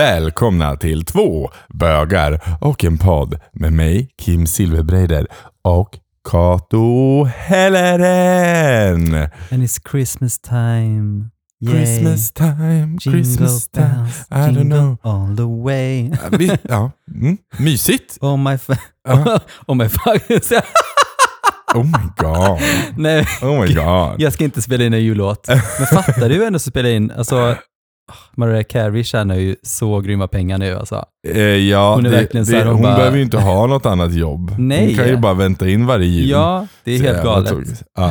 Välkomna till två bögar och en podd med mig, Kim Silverbreider och Kato Helleren. And it's Christmas time. Yay. Christmas time, Jingle Christmas time. bells, I don't know. all the way. Ja, Vi, ja, mm, mysigt. Oh my fuck. Ja. oh my fuck. Oh my god. Nej, Oh my god. jag ska inte spela in en jullåt. Men fattar du ändå att spela in, alltså Mariah Carey tjänar ju så grymma pengar nu alltså. Eh, ja, Hon är det, verkligen så det, här, hon hon bara- behöver ju inte ha något annat jobb. Nej. Hon kan ju bara vänta in varje jul. Ja, det är Så helt galet. Ja.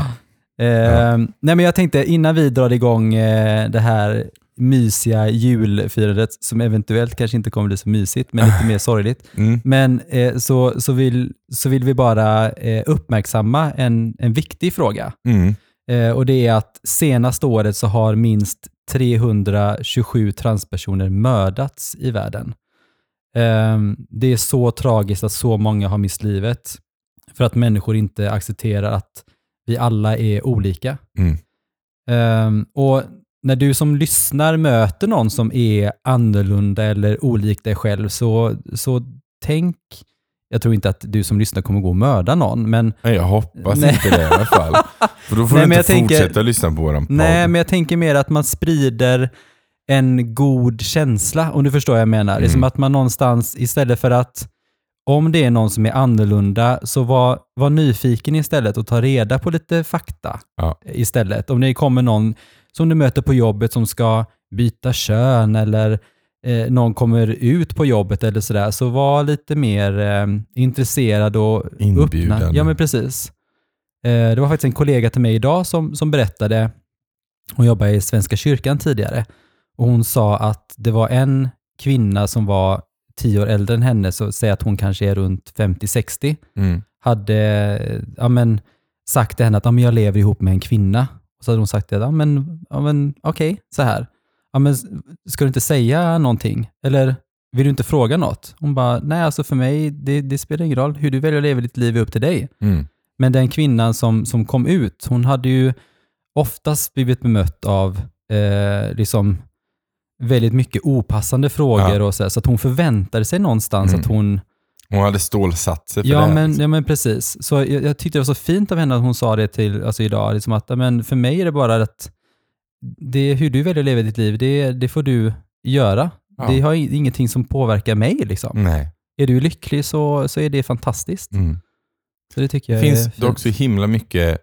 Eh, Nej men jag tänkte innan vi drar igång eh, det här mysiga julfirandet som eventuellt kanske inte kommer bli så mysigt men lite mer sorgligt. Mm. Men eh, så, så, vill, så vill vi bara eh, uppmärksamma en, en viktig fråga. Mm. Eh, och det är att senaste året så har minst 327 transpersoner mördats i världen. Eh, det är så tragiskt att så många har mist livet för att människor inte accepterar att vi alla är olika. Mm. Eh, och när du som lyssnar möter någon som är annorlunda eller olik dig själv så, så tänk, jag tror inte att du som lyssnar kommer gå och mörda någon, men Nej, jag hoppas Nej. inte det i alla fall. För då får Nej, du inte jag tänker- fortsätta lyssna på våran podd. Nej, men jag tänker mer att man sprider en god känsla, om du förstår vad jag menar. Det är som Mm. att man någonstans, istället för att om det är någon som är annorlunda, så var, var nyfiken istället och ta reda på lite fakta Ja. istället. Om det kommer någon som du möter på jobbet som ska byta kön eller eh, någon kommer ut på jobbet eller sådär, så var lite mer eh, intresserad och Inbjudande. öppna. Ja, men precis. Eh, det var faktiskt en kollega till mig idag som, som berättade, hon jobbade i Svenska kyrkan tidigare, och hon sa att det var en kvinna som var tio år äldre än henne, så säg att hon kanske är runt 50-60, Mm. hade ja, men, sagt till henne att ja, men jag lever ihop med en kvinna. Och så hade hon sagt det, ja, men, ja, men okej, så här. Ja, men, ska du inte säga någonting? Eller vill du inte fråga något? Hon bara, nej alltså för mig, det, det spelar ingen roll. Hur du väljer att leva ditt liv är upp till dig. Mm. Men den kvinnan som, som kom ut, hon hade ju oftast blivit bemött av eh, liksom väldigt mycket opassande frågor Ja. och så, här, så att hon förväntade sig någonstans Mm. att hon Hon hade stålsatt sig för Ja det. men, ja, men precis. Så jag, jag tyckte det var så fint av henne att hon sa det till alltså idag. Liksom att, men för mig är det bara att det hur du väljer att leva ditt liv, det, det får du göra. Ja. Det har ingenting som påverkar mig. Liksom. Nej. Är du lycklig så, så är det fantastiskt. Mm. Så det tycker Det jag är finns dock så himla mycket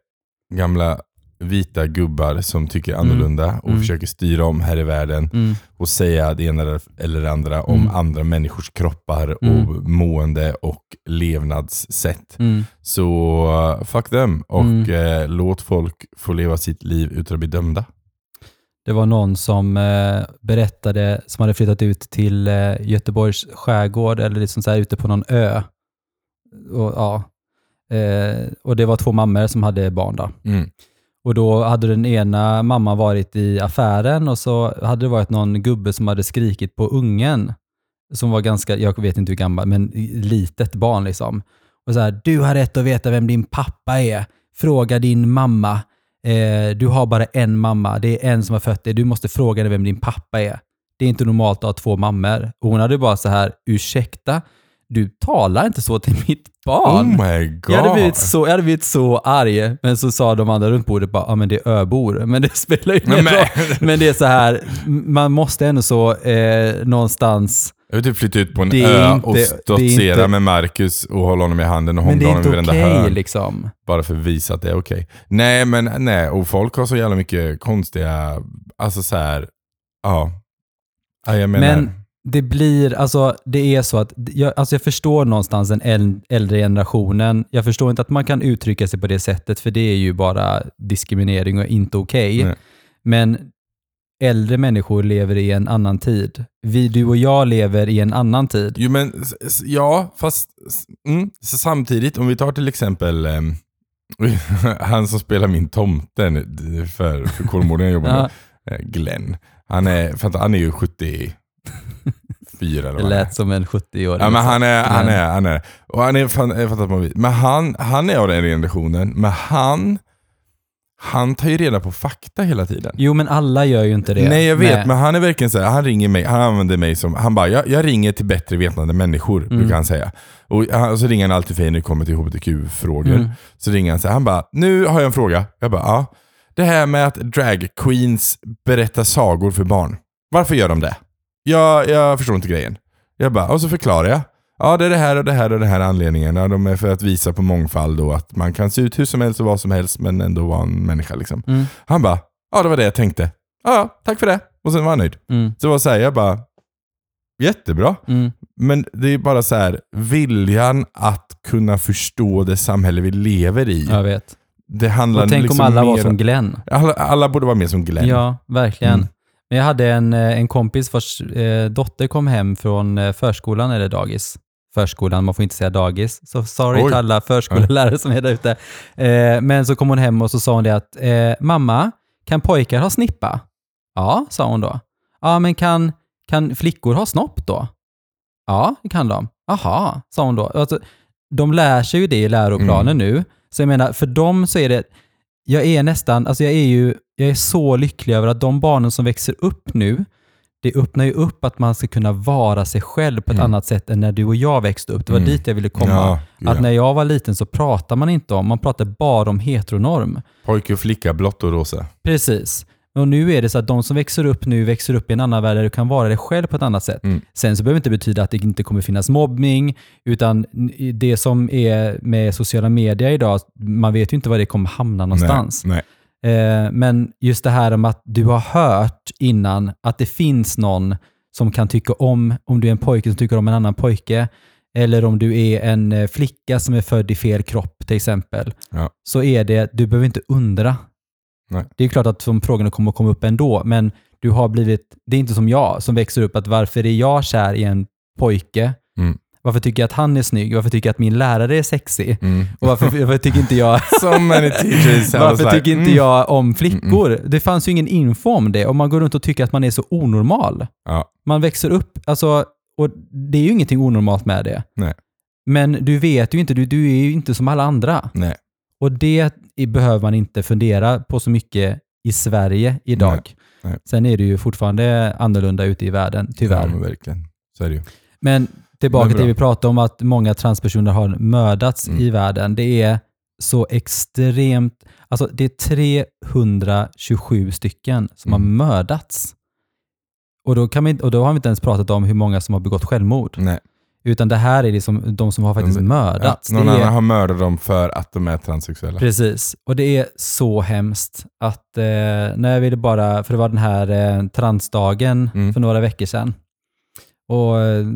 gamla vita gubbar som tycker annorlunda och Mm. försöker styra om här i världen Mm. och säga det ena eller- det andra om Mm. andra människors kroppar Mm. och mående och levnadssätt. Mm. Så fuck them och Mm. eh, låt folk få leva sitt liv utan att bli dömda. Det var någon som eh, berättade, som hade flyttat ut till eh, Göteborgs skärgård eller liksom så här ute på någon ö. Och, ja. eh, och det var två mammor som hade barn då. Mm. Och då hade den ena mamman varit i affären och så hade det varit någon gubbe som hade skrikit på ungen. Som var ganska, jag vet inte hur gammal, men litet barn liksom. Och så här, du har rätt att veta vem din pappa är. Fråga din mamma. Eh, du har bara en mamma, det är en som har fött dig. Du måste fråga dig vem din pappa är. Det är inte normalt att ha två mammor. Och hon hade bara så här, ursäkta, du talar inte så till mitt barn. Oh my god. Jag hade, blivit så, jag hade blivit så arg, men så sa de andra runt bordet bara, ja men det är öbor. Men det spelar ju ingen roll. Men det är så här, man måste ändå så eh, någonstans, Jag vill typ flytta ut på en ö inte- och stoltsera inte- med Marcus och hålla honom i handen och hångla honom i varenda okej hörn. liksom. Bara för att visa att det är okej. Nej, men nej. Och folk har så jävla mycket konstiga, alltså så här, ja. ja jag menar, Men det blir, alltså det är så att, jag, alltså jag förstår någonstans den äl- äldre generationen. Jag förstår inte att man kan uttrycka sig på det sättet, för det är ju bara diskriminering och inte okej. Nej. Men äldre människor lever i en annan tid. Vi, du och jag lever i en annan tid. Jo men, ja, fast mm, så samtidigt, om vi tar till exempel ehm, han som spelar min tomte för, för Kolmården jag jobbar med, Ja, eh, Glenn. Han är, han är ju 74 eller det vad han är. lät som en 70-åring. Ja men han är, han är, han är, och han är fan- på vis. Men han, han är av den generationen, men han han tar ju reda på fakta hela tiden. Jo, men alla gör ju inte det. Nej jag vet, men han är verkligen så här, han ringer mig, han använder mig som, han bara, jag, jag ringer till bättre vetande människor, Mm. brukar han säga. Och han, så ringer han alltid för när det kommer till hbtq-frågor. Mm. Så ringer han så här, han bara, nu har jag en fråga. Jag bara, ja. Det här med att drag queens berättar sagor för barn. Varför gör de det? Jag, jag förstår inte grejen. Jag bara, och så förklarar jag. Ja, det är det här och det här och det här anledningarna. De är för att visa på mångfald och att man kan se ut hur som helst och vad som helst men ändå vara en människa liksom. Mm. Han bara, ja det var det jag tänkte. Ja, tack för det. Och sen var han nöjd. Mm. Så det var så här, jag bara, jättebra. Mm. Men det är bara så här, viljan att kunna förstå det samhälle vi lever i. Jag vet. Det handlar Och tänk liksom om alla var som Glenn. alla, alla borde vara mer som Glenn. Ja, verkligen. Mm. Men jag hade en, eh, en kompis vars eh, dotter kom hem från eh, förskolan eller dagis. Förskolan, man får inte säga dagis. Så sorry Oj. till alla förskollärare som är där ute. Eh, men så kom hon hem och så sa hon det att eh, mamma, kan pojkar ha snippa? Ja, sa hon då. Ja, men kan, kan flickor ha snopp då? Ja, det kan de. Aha, sa hon då. Alltså, de lär sig ju det i läroplanen nu. Så jag menar, för dem så är det, jag är nästan, alltså jag är ju, jag är så lycklig över att de barnen som växer upp nu, det öppnar ju upp att man ska kunna vara sig själv på ett Mm. annat sätt än när du och jag växte upp. Det var Mm. dit jag ville komma. Ja, gud, Att ja. när jag var liten så pratar man inte om, man pratar bara om heteronorm. Pojke och flicka, blått och rosa. Precis. Och nu är det så att de som växer upp nu växer upp i en annan värld där du kan vara dig själv på ett annat sätt. Mm. Sen så behöver det inte betyda att det inte kommer finnas mobbning, utan det som är med sociala medier idag, man vet ju inte var det kommer hamna någonstans. Nej, nej. Eh, men just det här om att du har hört innan att det finns någon som kan tycka om, om du är en pojke som tycker om en annan pojke, eller om du är en eh, flicka som är född i fel kropp till exempel, Ja. så är det, du behöver inte undra. Nej. Det är klart att de frågorna kommer att komma upp ändå, men du har blivit, det är inte som jag som växer upp att varför är jag kär i en pojke? Mm. Varför tycker jag att han är snygg? Varför tycker jag att min lärare är sexig? Mm. Och varför, varför tycker inte jag So many teachers. Varför like, tycker inte mm. jag om flickor? Det fanns ju ingen info om det och man går runt och tycker att man är så onormal. Ja, Man växer upp, alltså, och det är ju ingenting onormalt med det. Nej. Men du vet ju inte, du, du är ju inte som alla andra. nej. Och det behöver man inte fundera på så mycket i Sverige idag. Nej, nej. Sen är det ju fortfarande annorlunda ute i världen, tyvärr. Ja, verkligen. Så är det ju. Men tillbaka till det vi pratade om, att många transpersoner har mördats Mm. i världen. Det är så extremt, alltså det är 327 stycken som Mm. har mördats. Och då, kan vi, och då har vi inte ens pratat om hur många som har begått självmård. Nej. Utan det här är liksom de som har faktiskt mördats. Ja, någon det är, annan har mördat dem för att de är transsexuella. Precis, och det är så hemskt att eh, när jag ville bara, för det var den här eh, transdagen Mm. för några veckor sedan. Och eh,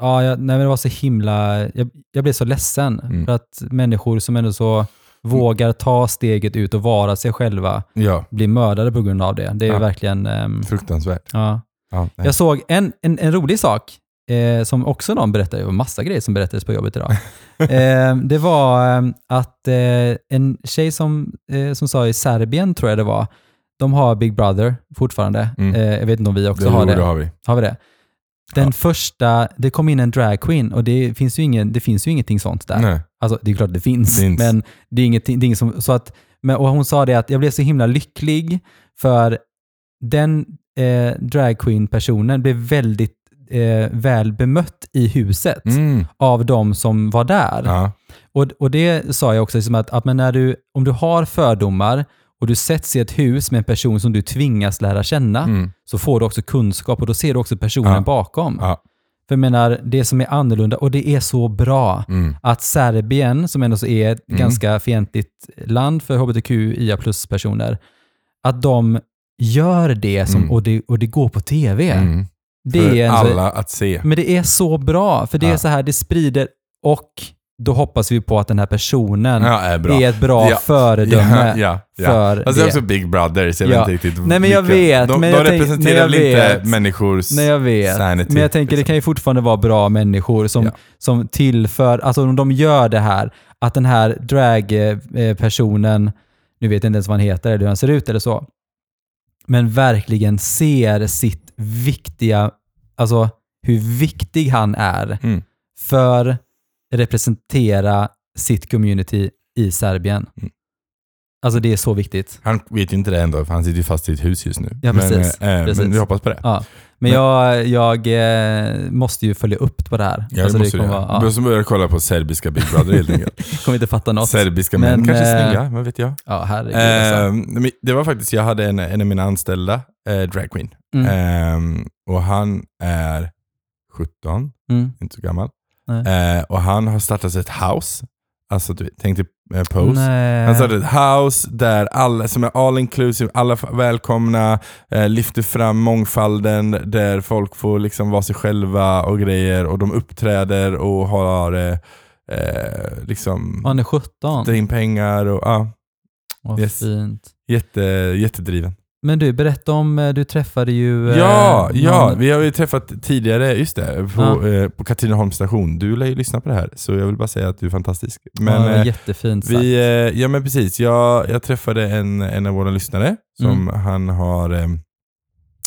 ja, jag, nej, det var så himla, jag, jag blev så ledsen Mm. för att människor som ändå så vågar ta steget ut och vara sig själva Ja, blir mördade på grund av det. Det är Ja. verkligen, ehm, fruktansvärt. ja. Ja. Jag såg en, en, en rolig sak eh, som också någon berättade, det var massa grejer som berättades på jobbet idag. eh, det var eh, att eh, en tjej som, eh, som sa i Serbien, tror jag det var, de har Big Brother fortfarande. Mm. Eh, jag vet inte om vi också det, har jo, det. det har vi. Har vi det? Den Ja. första, det kom in en dragqueen och det finns ju, ingen, det finns ju ingenting sånt där. Nej. Alltså det är klart det finns, Finns. men det är ingenting, det är inget som, så att, men, och hon sa det att jag blev så himla lycklig för den eh, dragqueen-personen blev väldigt eh, väl bemött i huset Mm. av de som var där. Ja. Och, och det sa jag också, liksom att, att men när du, om du har fördomar och du sätts i ett hus med en person som du tvingas lära känna, Mm. så får du också kunskap och då ser du också personen Ja. bakom. Ja. För jag menar, det som är annorlunda, och det är så bra, Mm. att Serbien, som ändå är ett Mm. ganska fientligt land för hbtqia plus-personer, att de gör det, som, Mm. och, det och det går på tv. Det För är en, alla att se. Men det är så bra, för det är Ja. så här, det sprider och då hoppas vi på att den här personen Ja, är är ett bra Ja. föredöme Ja, ja, för Alltså det är det. också Big Brother, så jag Ja. vet inte riktigt Nej, men jag vilka- vet, De, men de jag representerar jag väl inte vet. människors Nej, jag vet. sanity. Men jag tänker det liksom. kan ju fortfarande vara bra människor som, som tillför, alltså om de gör det här, att den här dragpersonen, nu vet jag inte ens vad han heter eller hur han ser ut eller så, men verkligen ser sitt viktiga, alltså hur viktig han är Mm. för representera sitt community i Serbien. Mm. Alltså det är så viktigt. Han vet ju inte det ändå, för han sitter ju fast i ett hus just nu. Ja, men, precis. eh, Precis. men vi hoppas på det. Ja. Men, Men- jag, jag eh, måste ju följa upp på det här. Ja, alltså det måste det du vara, Du ja, måste börja kolla på serbiska Big Brother helt enkelt. kommer inte fatta något. Serbiska män Men, kanske är eh, snygga, vad vet jag. Ja, herregud. alltså. Ehm, men det var faktiskt, jag hade en, en av mina anställda, eh, dragqueen. Mm. Ehm, och han är 17, Mm. inte så gammal. Eh, och han har startat ett house. Alltså du, tänk dig eh, Pose. Nej. Han startade ett house där alla, som är all inclusive, alla välkomna, eh, lyfter fram mångfalden, där folk får liksom vara sig själva och grejer och de uppträder och har eh, eh, liksom Han är 17. drar in pengar och ja, Vad Yes. fint. jätte, jättedriven. Men du, berätta om, eh, du träffade ju... eh, Ja, ja, någon- vi har ju träffat tidigare, just det, på, Ja. eh, på Katrineholms station. Du lär ju lyssna på det här, så jag vill bara säga att du är fantastisk. ja, Men, var eh, jättefint sagt. Vi, eh, ja men precis, jag, jag träffade en, en av våra lyssnare som Mm. han har eh,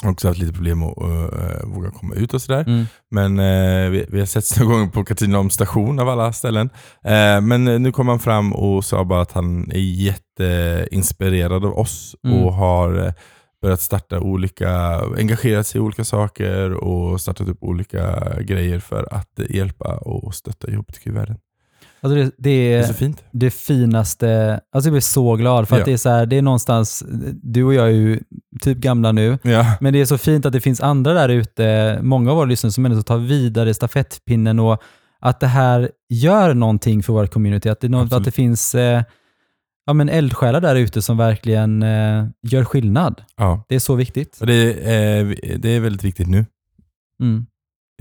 också haft lite problem att uh, våga komma ut och sådär. Mm. Men eh, vi, vi har setts några gånger på Katrineholms station av alla ställen. Eh, men nu kom han fram och sa bara att han är jätteinspirerad av oss Mm. och har börjat starta olika, engagerat sig i olika saker och startat upp olika grejer för att hjälpa och stötta hbtq-världen. Alltså det, det, Det är är så fint. det finaste, alltså jag blir så glad för att Ja. det är så här, det är någonstans, du och jag är ju typ gamla nu, Ja. men det är så fint att det finns andra där ute, många av våra lyssnare som ändå tar vidare stafettpinnen och att det här gör någonting för vårt community, att det, är något, Absolut. att det finns eh, ja, men eldsjälar där ute som verkligen eh, gör skillnad. ja. Det är så viktigt. Och det, är, det är väldigt viktigt nu, Mm,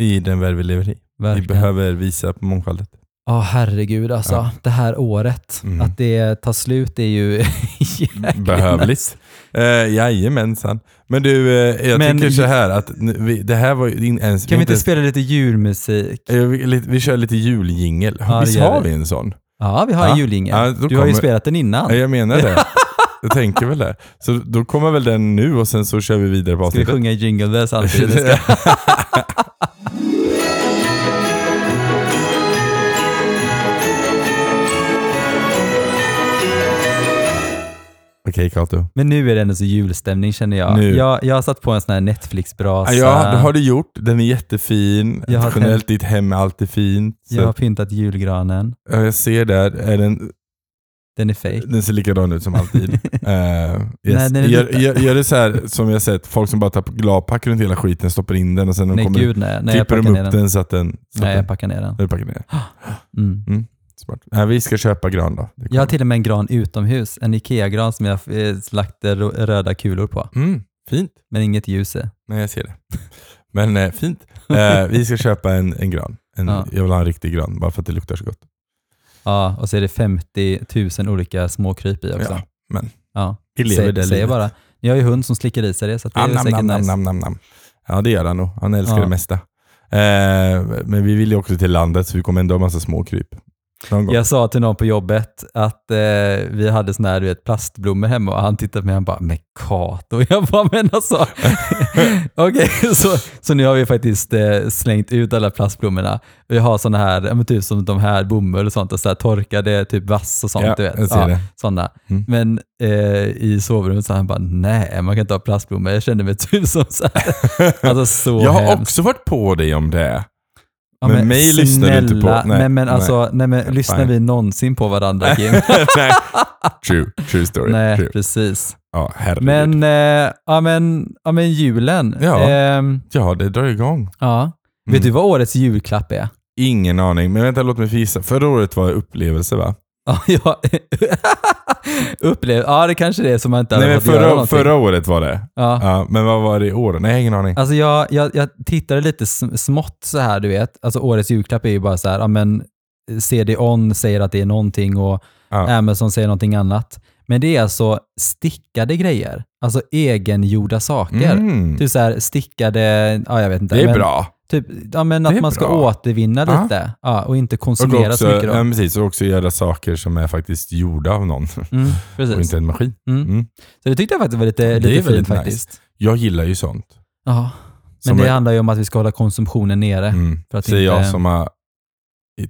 i den värld vi lever i. Vi verkligen. behöver visa på mångfaldet. Ja, herregud alltså. Ja. Det här året, Mm. att det tar slut är ju Behövligt. Uh, jajamensan. Men du, eh, jag Men- tycker så här att vi, det här var ju ens... Kan vi inte ens- spela lite julmusik? eh, vi, lite- vi kör lite juljingel. Ja, Visst har vi. en sån? Ja, vi har Ja. en juljingel. Ja, du har ju kommer- spelat den innan. Ja, jag menar det. jag tänker väl det. Så då kommer väl den nu och sen så kör vi vidare på Ska vi avsnittet. sjunga Jingle Bells samtidigt? Kato. Men nu är det ändå så julstämning känner jag. Nu. Jag, jag har satt på en sån här Netflix-brasa. Ja, det har du gjort. Den är jättefin. Jag har Generellt, ditt hem är alltid fint. Så jag har pyntat julgranen. Ja, jag ser där, är den, Den är fake. den ser likadan ut som alltid. uh, yes. Nej, gör, gör, gör det så här som jag sett, folk som bara tar gladpack runt hela skiten, stoppar in den och sen när de Nej kommer, gud nej. nej klipper de upp den. den. så att den... Så Nej, jag packar ner den. nu packar ner den. Mm. Smart. Nej, vi ska köpa gran då. Jag har till och med en gran utomhus. En Ikea-gran som jag eh, lagt eh, röda kulor på. mm, fint. Men inget ljus i. Nej, jag ser det. Men eh, fint. Eh, vi ska köpa en, en gran. En, Ja. Jag vill ha en riktig gran, bara för att det luktar så gott. Ja, och så är det 50 000 olika småkryp i också. Ja, men Ja. vi lever Säg, det säger livet. bara. Ni har ju hund som slickar i sig det, så det Ah, är nam, säkert nam, nam, nice. nam, nam, nam. Ja, det gör han nog. Han älskar Ja. det mesta. Eh, men vi vill ju också till landet, så vi kommer ändå ha massa småkryp. Jag sa till någon på jobbet att eh, vi hade såna här du vet, plastblommor hemma och han tittade på mig och bara “men Kato?” Jag bara “men alltså”. Okej, så, så nu har vi faktiskt eh, slängt ut alla plastblommorna. Vi har såna här, ja, typ som de här bomull och sånt, och så här torkade typ vass och sånt. Ja, du vet. det. Såna. Mm. Men eh, i sovrummet så han bara “nej, man kan inte ha plastblommor”. Jag kände mig typ som så här. Alltså så jag har hemskt. också varit på dig om det. Ja, men mig lyssnar du inte på. snälla, Nej, Nej, men nej. alltså, nej, men lyssnar Fine. vi någonsin på varandra Kim? Nej. True, true story. Nej, True. precis. Ja, herregud. Men, eh, ja, men, ja, men julen. Ja. Ehm, Ja, det drar igång. ja. Mm. Vet du vad årets julklapp är? Ingen aning, men vänta låt mig gissa. Förra året var upplevelse va? Ja. Upplev, ja, det kanske det är som man inte Nej, hade men fått göra förra, någonting. förra året var det. Ja. Ja, men vad var det i år? Nej, ingen aning. Alltså jag, jag, jag tittade lite sm- smått så här, du vet. Alltså årets julklapp är ju bara så här, ja men CD-ON säger att det är någonting och Ja. Amazon säger någonting annat. Men det är alltså stickade grejer. Alltså egengjorda saker. Mm. Typ så här stickade, ja jag vet inte. Det är men bra. Typ, ja men att man ska bra. återvinna lite ja, och inte Och konsumera också, så mycket. Då. ja, precis, och också göra saker som är faktiskt gjorda av någon Mm, och inte en maskin. Mm. Mm. Så det tyckte jag faktiskt var lite, lite fint nice. faktiskt. Jag gillar ju sånt. Ja. Men det är- handlar ju om att vi ska hålla konsumtionen nere. Mm. För att Säger inte- jag som har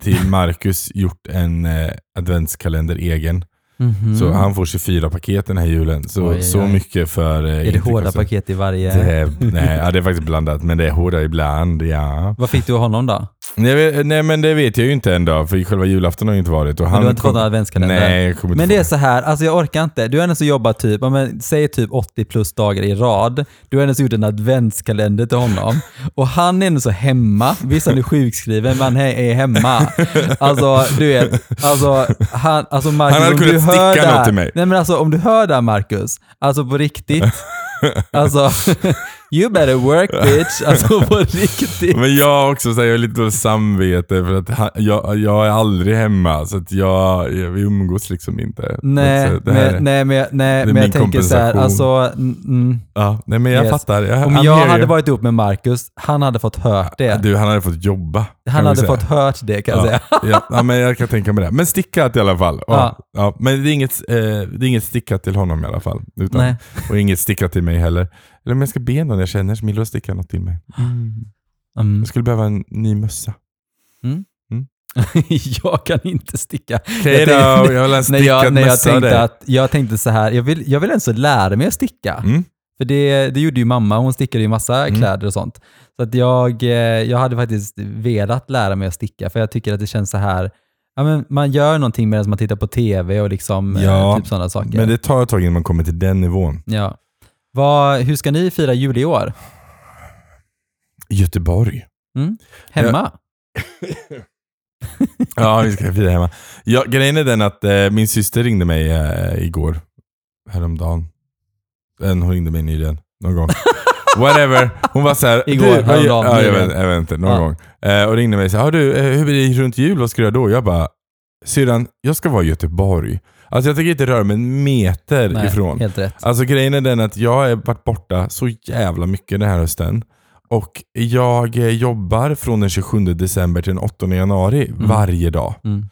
till Marcus gjort en eh, adventskalender egen. Mhm. Så han får 24 paket den här julen. Så, Oj, oj, så mycket för... eh, Är det hårda paket i varje? Det är, nej, ja, det är faktiskt blandat, men det är hårda ibland, ja. Vad fick du av honom då? Nej, nej men det vet jag ju inte än då, för själva julafton har ju inte varit. Och Men han du har inte kom- fått någon adventskalender? Nej, jag kommer inte Men det är så här, alltså jag orkar inte. Du har ändå så jobbat typ, men, säg typ 80 plus dagar i rad. Du har ändå så gjort en adventskalender till honom. Och han är ändå så hemma. Visst han är sjukskriven, men han är hemma. Alltså du vet, alltså, han, alltså Marcus, Han hade kunnat sticka det här- något till mig. Nej men alltså om du hör det här Marcus, alltså på riktigt. Alltså, you better work bitch. Alltså på riktigt. Men jag har också så här, jag har lite samvete för att han, jag, jag är aldrig hemma, så att jag, jag, vi umgås liksom inte. Nej, Så här är- men, nej, men, jag- nej, men jag tänker så här, alltså, mm. Ja, nej men jag Yes. fattar. Jag, om jag hade you. varit ihop med Marcus, han hade fått hört det. Du, han hade fått jobba. han hade fått hört det kan jag ja, säga. ja, ja, men jag kan tänka mig det. Men stickat i alla fall. Ja. ja. men det är, inget, eh, det är inget stickat till honom i alla fall. Utan, Nej. Och inget stickat till mig heller. Eller om jag ska be någon jag känner som vill sticka något till mig. Mm. Jag skulle behöva en ny mössa. jag kan inte sticka. Okej Jag då, tänkte- jag vill när jag, när jag tänkte att, jag tänkte så här, jag vill, jag vill ens lära mig att sticka. Mm. För det, det gjorde ju mamma, hon stickade ju massa Mm. kläder och sånt. Så att jag, eh, jag hade faktiskt velat lära mig att sticka, för jag tycker att det känns så här, ja, men man gör någonting medan man tittar på tv och liksom, eh, Ja, typ sådana saker. Men det tar ett tag innan man kommer till den nivån. ja. Vad, hur ska ni fira jul i år? Göteborg. Mm? Hemma? Ja, vi ska fira hemma. Ja, grejen är den att eh, min syster ringde mig eh, igår. Häromdagen. Eh, Hon ringde mig nyligen. Någon gång. Whatever. Hon var så här. Igår, häromdagen, ja, jag, vet, jag vet inte. Någon Ja. gång. Eh, och ringde mig och sa, "Ja, du, eh, hur blir det runt jul? Vad ska du göra då? Jag bara, syrran, jag ska vara i Göteborg. Alltså jag tänker inte röra mig en meter Nej, ifrån. helt rätt. Alltså grejen är den att jag har varit borta så jävla mycket den här hösten. Och jag eh, jobbar från den 27 december till den 8 januari Mm. varje dag. Mm.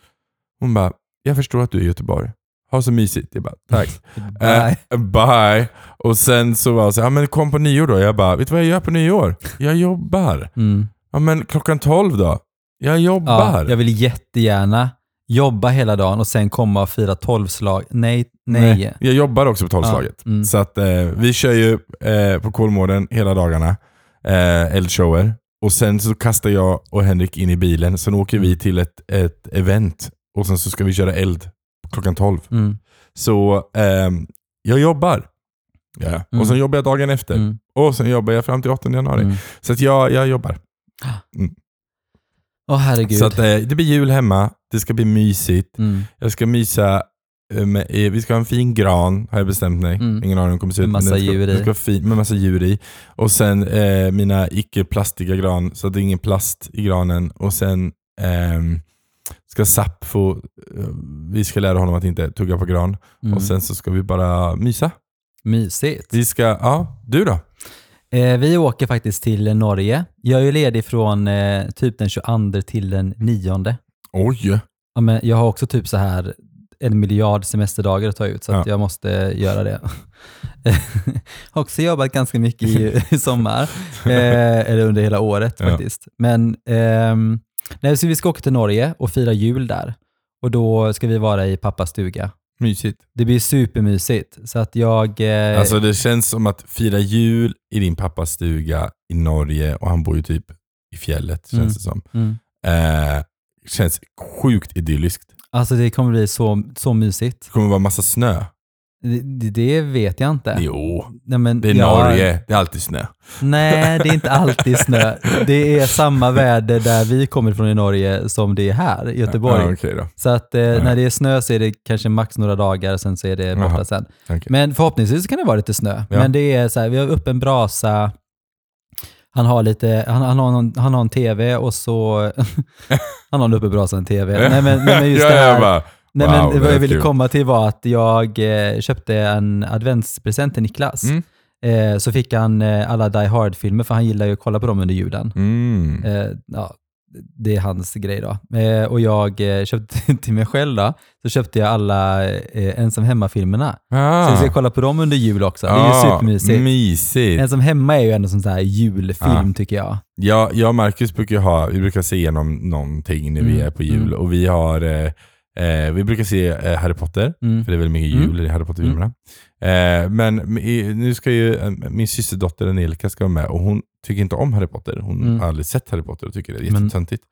Hon bara, jag förstår att du är i Göteborg. Ha så mysigt. Jag bara, tack. Bye. Eh, bye. Och sen så var jag så ja men kom på nyår då. Jag bara, vet du vad jag gör på nyår? Jag jobbar. Mm. Ja men klockan 12 då? Jag Ja, jobbar. jag vill jättegärna jobba hela dagen och sen komma och fira tolvslag. Nej, nej. Jag jobbar också på tolvslaget. Ja, mm. Så att eh, vi kör ju eh, på Kolmården hela dagarna. Eh, eldshower. Och sen så kastar jag och Henrik in i bilen. Sen åker Mm. vi till ett, ett event. Och sen så ska vi köra eld klockan 12. Mm. Så ehm, jag jobbar. Ja. Mm. Och sen jobbar jag dagen efter. Mm. Och sen jobbar jag fram till 8 januari. Mm. Så att jag, jag jobbar. Åh herregud. Så att, eh, det blir jul hemma. Det ska bli mysigt. mm. Jag ska mysa. eh, Med, eh, vi ska ha en fin gran, har jag bestämt mig. Mm. Ingen aning om det kommer se ut. Med men massa den ska, djur i. den ska vara fin, med massa djur i. Och sen eh, mina icke-plastiga gran, så att det är ingen plast i granen. Och sen ehm, ska Zapp få, eh, vi ska lära honom att inte tugga på gran. Mm. Och sen så ska vi bara mysa. Mysigt. Vi ska, ja, du då? Eh, vi åker faktiskt till Norge. Jag är ju ledig från eh, typ den 22 till den 9. Oj! Ja, men jag har också typ så här en miljard semesterdagar att ta ut, så att Ja. jag måste göra det. har också jobbat ganska mycket i, i sommar, eh, eller under hela året Ja. faktiskt. Men ehm, nej, så vi ska åka till Norge och fira jul där. Och då ska vi vara i pappas stuga. Mysigt. Det blir supermysigt. Så att jag... Eh, Alltså det känns som att fira jul i din pappas stuga i Norge och han bor ju typ i fjället känns Mm. det som. mm. Eh, känns sjukt idylliskt. Alltså det kommer bli så, så mysigt. Det kommer vara massa snö. Det, det vet jag inte. Jo, Nej, men det är jag- Norge. Det är alltid snö. Nej, det är inte alltid snö. Det är samma väder där vi kommer ifrån i Norge som det är här i Göteborg. Ja, då. Så att eh, när det är snö så är det kanske max några dagar, sen så är det borta Jaha. sen. Okej. Men förhoppningsvis kan det vara lite snö. Ja. Men det är så här, vi har upp en brasa, han har, lite, han, han, har, någon, han har en tv och så... han har en uppe brasa en tv. Nej men, nej, men just ja, det här, Nej, Wow, men vad jag ville komma till var att jag eh, köpte en adventspresent till Niklas. Mm. Eh, så fick han eh, alla Die Hard-filmer, för han gillar ju att kolla på dem under julen. mm. Eh, ja, det är hans grej då. Eh, och jag köpte till mig själv då, så köpte jag alla Ensam Hemma-filmerna. ah. Så jag ska kolla på dem under jul också. Det är ju supermysigt. Mysigt. Ensam Hemma är ju ändå sån här julfilm Ah. tycker jag. Ja, jag och Marcus brukar ha, vi brukar se igenom någonting när vi Mm, är på jul mm. och vi har, eh, vi brukar se eh, Harry Potter, Mm. för det är väldigt mycket jul i Harry Potter-filmerna. Eh, men i, nu ska ju eh, min systerdotter Angelica ska vara med och hon tycker inte om Harry Potter. Hon Mm. har aldrig sett Harry Potter och tycker det är jättetöntigt.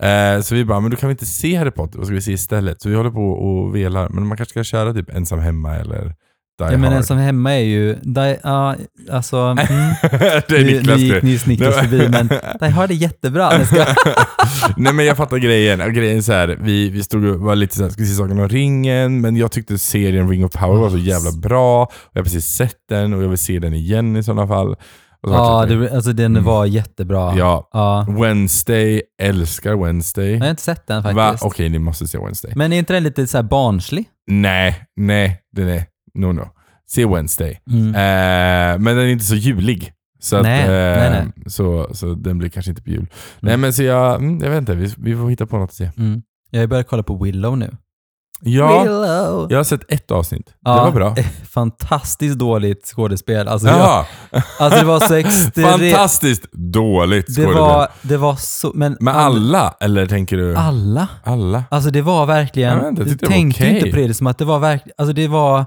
Eh, så vi bara, men då kan vi inte se Harry Potter, vad ska vi se istället? Så vi håller på och velar, men man kanske ska köra typ Ensam Hemma eller Die Ja, men Hard. en som hemma är ju, die, ja, alltså, mm, det är nu, Niklas nu det. gick nyss Niklas förbi, men Die Hard är jättebra. Nej men jag fattar grejen. Och grejen är så här, vi, vi stod och var lite såhär, ska se Sagan om ringen? Men jag tyckte serien Ring of Power var så jävla bra. Jag har precis sett den och jag vill se den igen i sådana fall. Så ja, det, alltså den Mm. var jättebra. ja. Ja. Wednesday, älskar Wednesday. Jag har inte sett den faktiskt. Okej, ni måste se Wednesday. Men är inte den lite så barnslig? Nej, nej, den är... No, no. Se Wednesday. Mm. Eh, men den är inte så julig. Så, att, Nej, eh, nej, nej. Så, så den blir kanske inte på jul. Nej men så jag, mm, jag vet inte, vi, vi får hitta på något att se. Mm. Jag har börjat kolla på Willow nu. Ja, Willow! jag har sett ett avsnitt. Ja, Det var bra. Fantastiskt dåligt skådespel. Alltså, jag, alltså det var så extremt... fantastiskt dåligt Det skådespel. var, det var så... Men Med alla, eller tänker du? Alla? Alla? Alltså det var verkligen... Jag inte, jag du det tänkte okej. inte på det som att det var verkligen... Alltså det var...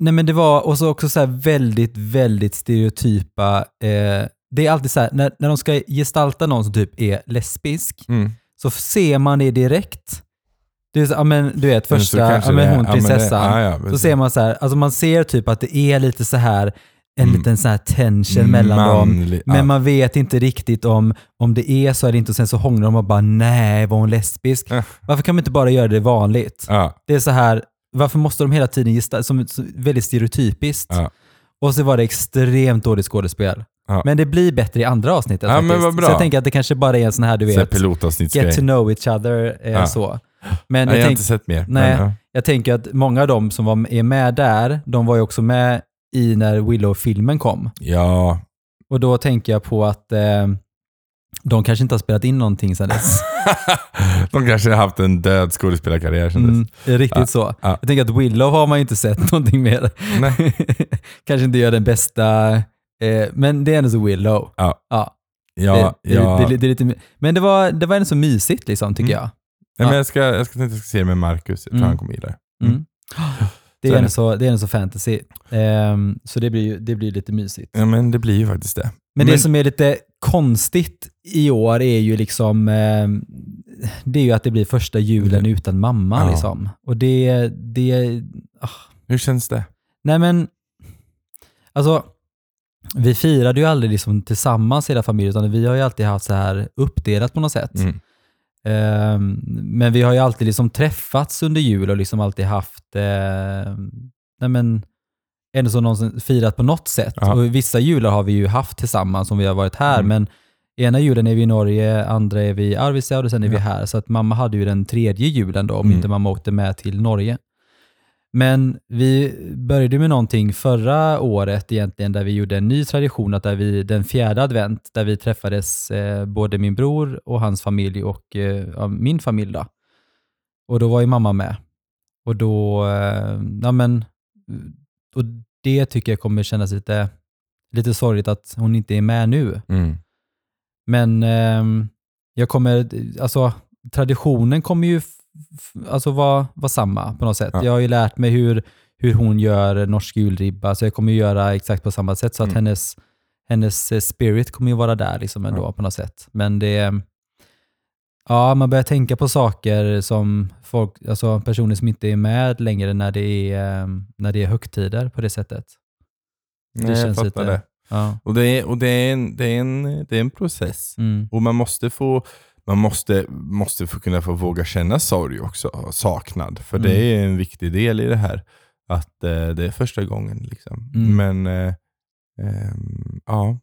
Nej men det var och så också så här väldigt, väldigt stereotypa... Eh, det är alltid så här, när, när de ska gestalta någon som typ är lesbisk, Mm. så ser man det direkt. Så, ja, men, du vet, första, ja, men hon prinsessan. ja, ja, så ser man så här, alltså man ser typ att det är lite så här en Mm. liten så här tension mellan dem. Manlig- Men ja. man vet inte riktigt om, om det är så eller inte och sen så hånglar de och bara nej, var hon lesbisk? Äh. Varför kan man inte bara göra det vanligt? Ja, Det är så här, varför måste de hela tiden gestalta, som så, väldigt stereotypiskt. Ja. Och så var det extremt dåligt skådespel. Ja. Men det blir bättre i andra avsnittet Ja, faktiskt. Så jag tänker att det kanske bara är en sån här, du vet, get to know each other, eh, Ja. så. Men jag, jag har inte sett mer. nej. Men, ja. jag tänker att många av dem som var, är med där, de var ju också med i när Willow-filmen kom. ja. Och då tänker jag på att eh, de kanske inte har spelat in någonting sedan dess. De kanske har haft en död skådespelarkarriär sedan Mm, dess. det är riktigt Ja, så. ja. Jag tänker att Willow har man ju inte sett någonting mer. Kanske inte gör den bästa, eh, men det är ändå så Willow. Ja. Ja, Ja, det, det, ja. det, det, det är lite, men det var, det var ändå så mysigt liksom, tycker Mm. jag. Nej, men jag, ska, jag ska jag ska se det med Marcus. Jag tror Mm. han kommer gilla det. Mm. Det Så är är ändå det. så, det är ändå så fantasy. Ehm, så det blir, det blir lite mysigt. Ja, men det blir ju faktiskt det. Men, det som är lite konstigt i år är ju liksom ehm, det är ju att det blir första julen Mm. utan mamma. Ja. Liksom. Och det, det, Hur känns det? nej men, alltså vi firade ju aldrig liksom tillsammans hela familjen, utan vi har ju alltid haft så här uppdelat på något sätt. Mm. Ehm, men vi har ju alltid liksom träffats under jul och liksom alltid haft, eh, nej men, ändå som någonsin firat på något sätt. Ja. Och vissa jular har vi ju haft tillsammans om vi har varit här, Mm. men ena julen är vi i Norge, andra är vi i Arvidsjaur och sen är vi Ja. här. Så att mamma hade ju den tredje julen då, om Mm. inte mamma åkte med till Norge. Men vi började med någonting förra året egentligen, där vi gjorde en ny tradition, att där vi, den fjärde advent, där vi träffades eh, både min bror och hans familj och eh, ja, min familj. Då. Och då var ju mamma med. Och då, eh, ja men, och det tycker jag kommer kännas lite, lite sorgligt att hon inte är med nu. Mm. Men ehm, jag kommer, alltså traditionen kommer ju alltså vara, vara samma på något sätt. Ja. Jag har ju lärt mig hur, hur hon gör norsk julribba, så jag kommer ju göra exakt på samma sätt. Så att Mm. hennes, hennes eh, spirit kommer ju vara där liksom ändå Ja. på något sätt. Men det, ja, man börjar tänka på saker som folk, alltså personer som inte är med längre när det är, ehm, när det är högtider på det sättet. Det Nej, jag känns fattar lite- det. Ja. Och, det är, och det, är en, det, är en, det är en process. Mm. Och man måste få man måste, måste få kunna få våga känna sorg också, saknad. För Mm. det är en viktig del i det här. Att eh, det är första gången. Liksom. Mm. Men eh, ehm, ja,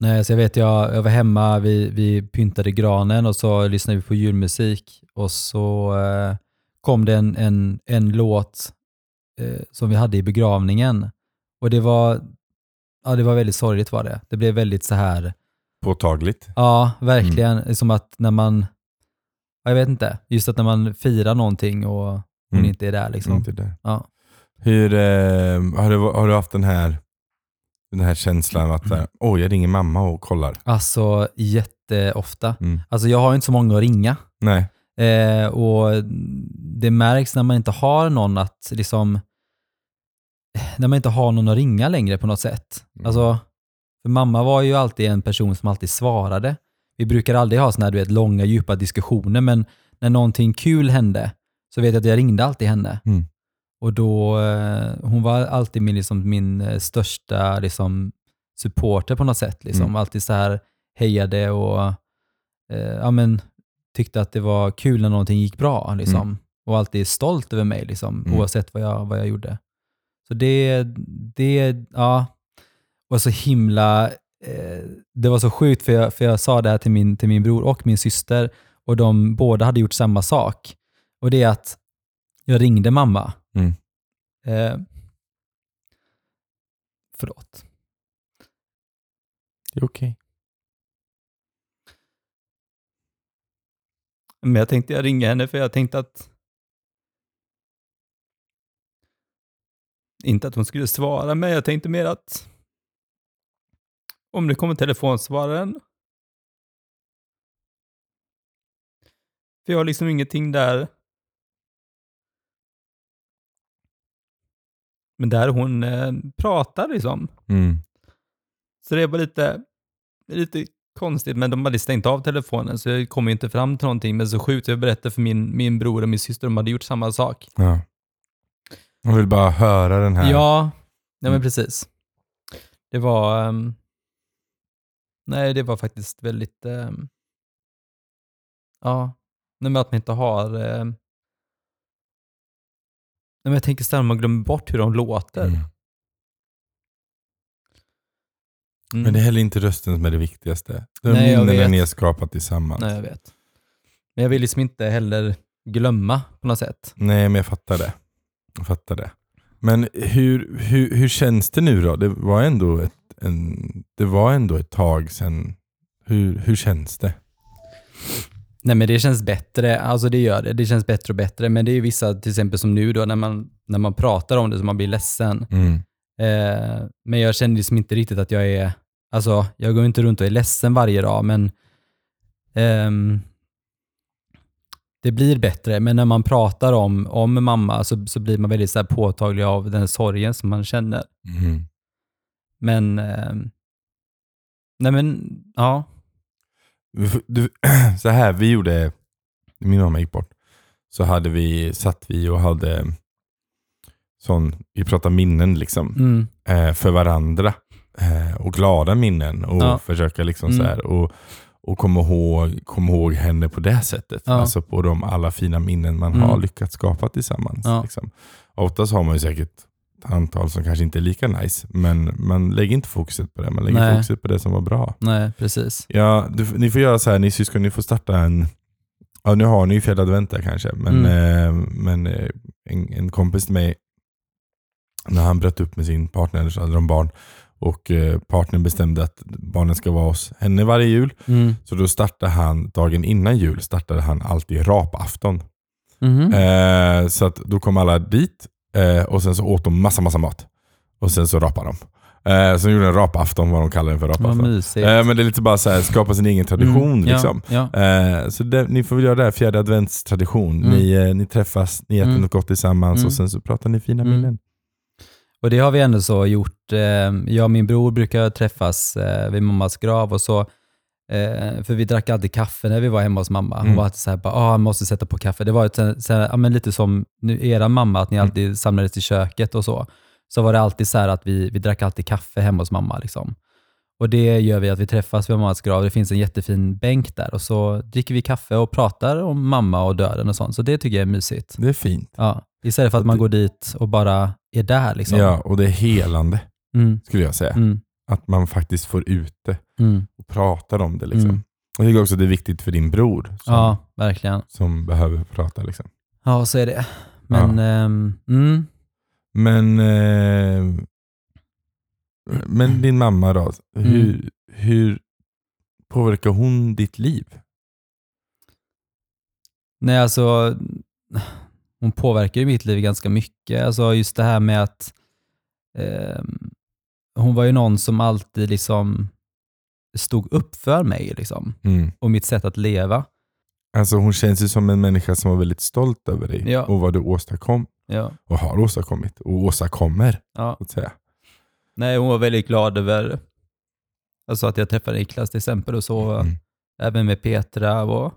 Nej, så jag vet, jag, jag var hemma, vi, vi pyntade granen och så lyssnade vi på julmusik och så eh, kom det en, en, en låt eh, som vi hade i begravningen. Och det var, ja, det var väldigt sorgligt var det. Det blev väldigt så här, påtagligt. ja verkligen, som att när man, ja, jag vet inte, just att när man firar någonting och hon Mm. inte är där liksom. Inte där. Ja. Hur, eh, har, du, har du haft den här, den här känslan att Mm. eh, oj, jag ringer mamma och kollar? Alltså jätteofta. Mm. Alltså jag har inte så många att ringa. Nej. Eh, och det märks när man inte har någon att liksom, när man inte har någon att ringa längre på något sätt. Mm. Alltså, för mamma var ju alltid en person som alltid svarade. Vi brukar aldrig ha såna här, du vet, långa, djupa diskussioner, men när någonting kul hände så vet jag att jag ringde alltid henne. Mm. Och då, eh, hon var alltid min, liksom, min eh, största liksom, supporter på något sätt. Liksom. Mm. Alltid så här hejade och eh, ja, men, tyckte att det var kul när någonting gick bra. Liksom. Och alltid stolt över mig, liksom, Mm. oavsett vad jag, vad jag gjorde. Så det, det ja, var så himla... Eh, det var så sjukt, för jag, för jag sa det här till min, till min bror och min syster och de båda hade gjort samma sak. Och det är att jag ringde mamma. Mm. Eh, förlåt. Det är okej. Men jag tänkte jag ringa henne för jag tänkte att inte att hon skulle svara, men jag tänkte mer att om det kommer telefonsvararen för jag har liksom ingenting där men där hon eh, pratar liksom. Mm. Så det var lite, lite konstigt, men de hade stängt av telefonen så jag kom inte fram till någonting. Men så sjukt, jag berättade för min, min bror och min syster, de hade gjort samma sak. Ja. Jag vill bara höra den här. Ja, nej men Mm. precis. Det var... ehm, nej, det var faktiskt väldigt... ehm, ja, nej, men att man inte har... nej, men jag tänker snarare man glömmer bort hur de låter. Mm. Mm. Men det är heller inte rösten som är det viktigaste. Är Nej, jag minnena ni har skapat tillsammans. Nej, jag vet. Men jag vill liksom inte heller glömma på något sätt. Nej, men jag fattar det. Jag fattar det. Men hur, hur, hur känns det nu då? Det var ändå ett, en, det var ändå ett tag sedan. Hur, hur känns det? Nej men det känns bättre, alltså det gör det. Det känns bättre och bättre. Men det är vissa, till exempel som nu då, när man, när man pratar om det så man blir ledsen. Mm. Eh, men jag känner liksom inte riktigt att jag är, alltså jag går inte runt och är ledsen varje dag, men ehm, det blir bättre. Men när man pratar om, om mamma så, så blir man väldigt så påtaglig av den sorgen som man känner. Mm. Men, ehm, nej men, ja. Du, så här, vi gjorde, min mamma gick bort, så hade vi, satt vi och hade sån, vi pratade minnen liksom, Mm, eh, för varandra. Eh, och glada minnen och Ja. försöka liksom Mm. så här, och, och komma, ihåg, komma ihåg henne på det sättet. Ja. Alltså på de alla fina minnen man Mm. har lyckats skapa tillsammans. Ja. Liksom. Oftast har man ju säkert antal som kanske inte är lika nice, men man lägger inte fokuset på det. Man lägger Nej. fokuset på det som var bra. nej, precis. Ja, du, ni får göra så här, ni syskon, ni får starta en, ja nu har ni ju fjärde advent där kanske, men, Mm. eh, men eh, en, en kompis till mig, när han bröt upp med sin partner så hade de barn och eh, partnern bestämde att barnen ska vara hos henne varje jul. Mm. Så då startade han, dagen innan jul, startade han alltid rapafton. Mhm. Eh, så att då kom alla dit eh, och sen så åt de massa, massa mat. Och sen så rapade de. Eh, de gjorde en rapafton, vad de kallar det för rapafton. Eh, men det är lite bara så här, skapa sin egen tradition. Mm, liksom. Ja, ja. Eh, så det, ni får väl göra det här, fjärde adventstradition. Mm. Ni, eh, ni träffas, ni äter Mm. något gott tillsammans Mm. och sen så pratar ni fina Mm. minnen. Och det har vi ändå så gjort. Eh, jag och min bror brukar träffas eh, vid mammas grav och så, eh, för vi drack alltid kaffe när vi var hemma hos mamma. Hon Mm. var alltid så här, bara, ah, jag måste sätta på kaffe. Det var ett, så här, ja, men lite som nu, era mamma, att ni Mm. alltid samlades i köket och så. Så var det alltid så här att vi, vi drack alltid kaffe hemma hos mamma. Liksom. Och det gör vi att vi träffas vid mammas grav. Det finns en jättefin bänk där och så dricker vi kaffe och pratar om mamma och döden och sånt. Så det tycker jag är mysigt. Det är fint. Ja. Istället för att man går dit och bara är där. Liksom. Ja, och det är helande Mm, skulle jag säga. mm, Att man faktiskt får ut det mm. och pratar om det. Liksom. Mm. Jag tycker också att det är viktigt för din bror som, Ja, verkligen. som behöver prata. Liksom. Ja, så är det. Men, ehm, mm, Men, eh, men din mamma då, Mm. hur, hur påverkar hon ditt liv? nej alltså, hon påverkar ju mitt liv ganska mycket. Alltså just det här med att ehm, hon var ju någon som alltid liksom stod upp för mig liksom, Mm. och mitt sätt att leva. Alltså hon känns ju som en människa som var väldigt stolt över dig Ja. och vad du åstadkom Ja. och har åstadkommit och åstadkommer. ja. Så att säga. Nej, hon var väldigt glad över alltså att jag träffade Niklas till exempel och så. Mm. Även med Petra och...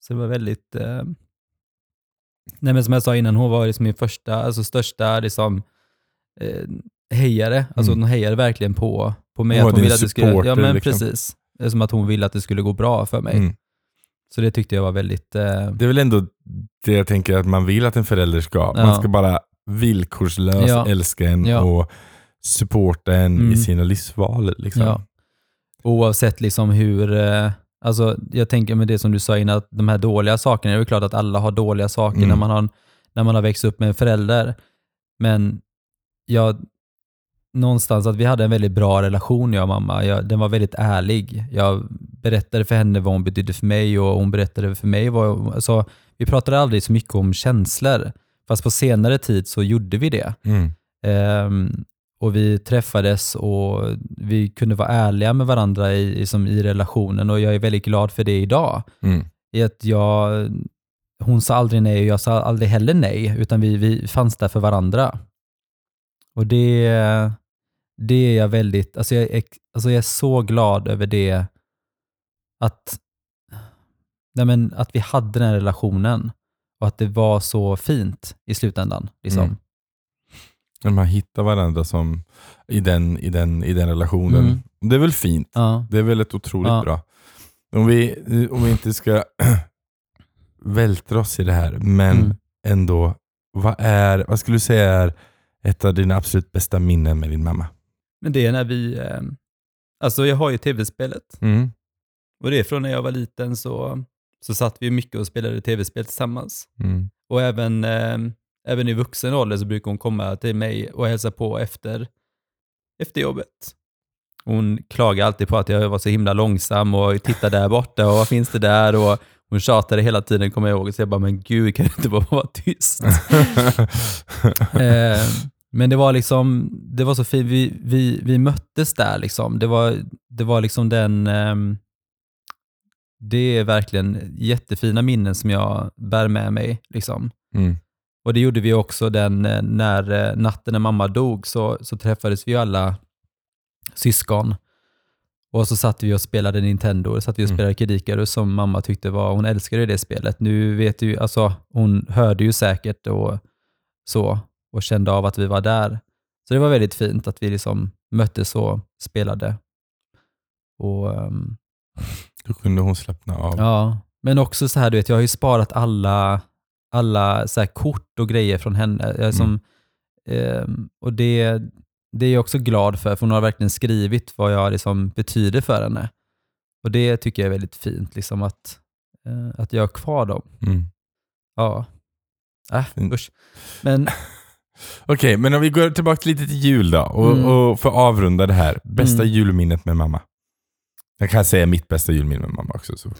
Så det var väldigt... Eh... Nej men som jag sa innan, hon var liksom min första, alltså största liksom, eh, hejare. Alltså Mm. hon hejade verkligen på, på mig. Hon att hon ville att det skulle, Ja men liksom. precis. Det är som att hon ville att det skulle gå bra för mig. Mm. Så det tyckte jag var väldigt... Eh... Det är väl ändå det jag tänker att man vill att en förälder ska. Ja. Man ska bara villkorslöst Ja. älska en Ja. och supporta en Mm. i sina livsval. Liksom. Oavsett liksom hur, eh, alltså jag tänker med det som du sa innan, att de här dåliga sakerna, det är väl klart att alla har dåliga saker Mm. när, man har, när man har växt upp med en förälder. Men jag, någonstans att vi hade en väldigt bra relation jag och mamma. Jag, den var väldigt ärlig. Jag berättade för henne vad hon betydde för mig och hon berättade för mig vad, alltså, vi pratade aldrig så mycket om känslor. Fast på senare tid så gjorde vi det. Mm. Ehm, och vi träffades och vi kunde vara ärliga med varandra i, i, som i relationen och jag är väldigt glad för det idag. Mm. I att jag, hon sa aldrig nej och jag sa aldrig heller nej, utan vi, vi fanns där för varandra. Och det, det är jag väldigt, alltså jag, är, alltså jag är så glad över det, att, nej men, att vi hade den relationen och att det var så fint i slutändan. Liksom. Mm. När man hittar varandra som, i, den, i, den, i den relationen. Mm. Det är väl fint? Ja. Det är väl ett otroligt Ja. bra. Om vi, om vi inte ska vältra oss i det här, men Mm. ändå, vad, är, vad skulle du säga är ett av dina absolut bästa minnen med din mamma? Men det är när vi, eh, alltså jag har ju tv-spelet Mm. och det är från när jag var liten så, så satt vi mycket och spelade tv-spel tillsammans. Mm. Och även, eh, även i vuxen ålder så brukar hon komma till mig och hälsa på efter, efter jobbet. Hon klagar alltid på att jag var så himla långsam och tittar där borta och vad finns det där? Och hon tjatade hela tiden, kommer jag ihåg. Så jag bara, men gud, kan du inte bara vara tyst? Eh, men det var liksom, det var så fint. Vi, vi, vi möttes där liksom. Det var, det var liksom den, ehm, det är verkligen jättefina minnen som jag bär med mig. Liksom. mm. Och det gjorde vi också den, eh, när eh, natten när mamma dog så, så träffades vi alla syskon. Och så satt vi och spelade Nintendo, satt vi och Mm. spelade Kid Icarus som mamma tyckte var, hon älskade det spelet. Nu vet du, alltså hon hörde ju säkert och så och kände av att vi var där. Så det var väldigt fint att vi liksom möttes och spelade. Och ehm, Då kunde hon slappna av. Ja, men också så här, du vet, jag har ju sparat alla, alla så här kort och grejer från henne. Jag som, ehm, och det, det är jag också glad för, för hon har verkligen skrivit vad jag liksom betyder för henne. Och det tycker jag är väldigt fint, liksom att, eh, att jag har kvar dem. Mm. Ja. Äh, Mm. usch. Men Okej, men om vi går tillbaka lite till jul då och, Mm. och för att avrunda det här. Bästa Mm. julminnet med mamma? Jag kan säga mitt bästa julminne med mamma också. Så.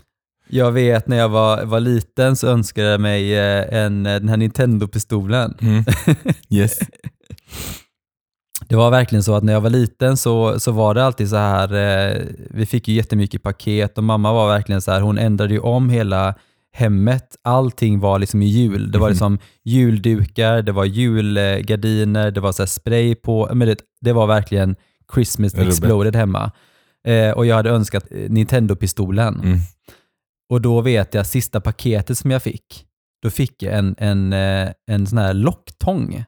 Jag vet när jag var, var liten så önskade jag mig eh, en, den här Nintendo-pistolen. Mm. Yes. Det var verkligen så att när jag var liten så, så var det alltid så här, eh, vi fick ju jättemycket paket och mamma var verkligen så här, hon ändrade ju om hela hemmet. Allting var liksom i jul. Det var Mhm. liksom juldukar, det var julgardiner, det var så här spray på. Men det, det var verkligen Christmas exploded hemma. Eh, och jag hade önskat eh, Nintendo-pistolen. Mm. Och då vet jag, sista paketet som jag fick, då fick jag en, en, eh, en sån här locktång.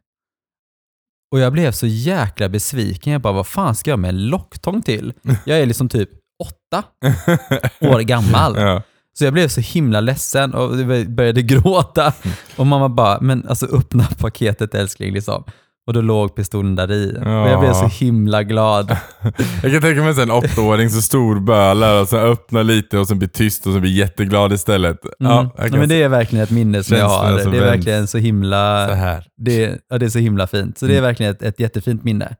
Och jag blev så jäkla besviken. Jag bara, vad fan ska jag med en locktång till? Jag är liksom typ åtta år gammal. Ja. Så jag blev så himla ledsen och började gråta. Och mamma bara, men alltså öppna paketet älskling liksom. Och då låg pistolen där i. Och jag blev så himla glad. Jag kan tänka mig en åttaåring som storbölar och så öppnar lite och sen blir tyst och så blir jätteglad istället. Mm. Ja, Ja, men det är verkligen ett minne som jag har. som Det är verkligen så himla... så här. Det, ja, det är så himla fint. Så det är Mm. verkligen ett, ett jättefint minne.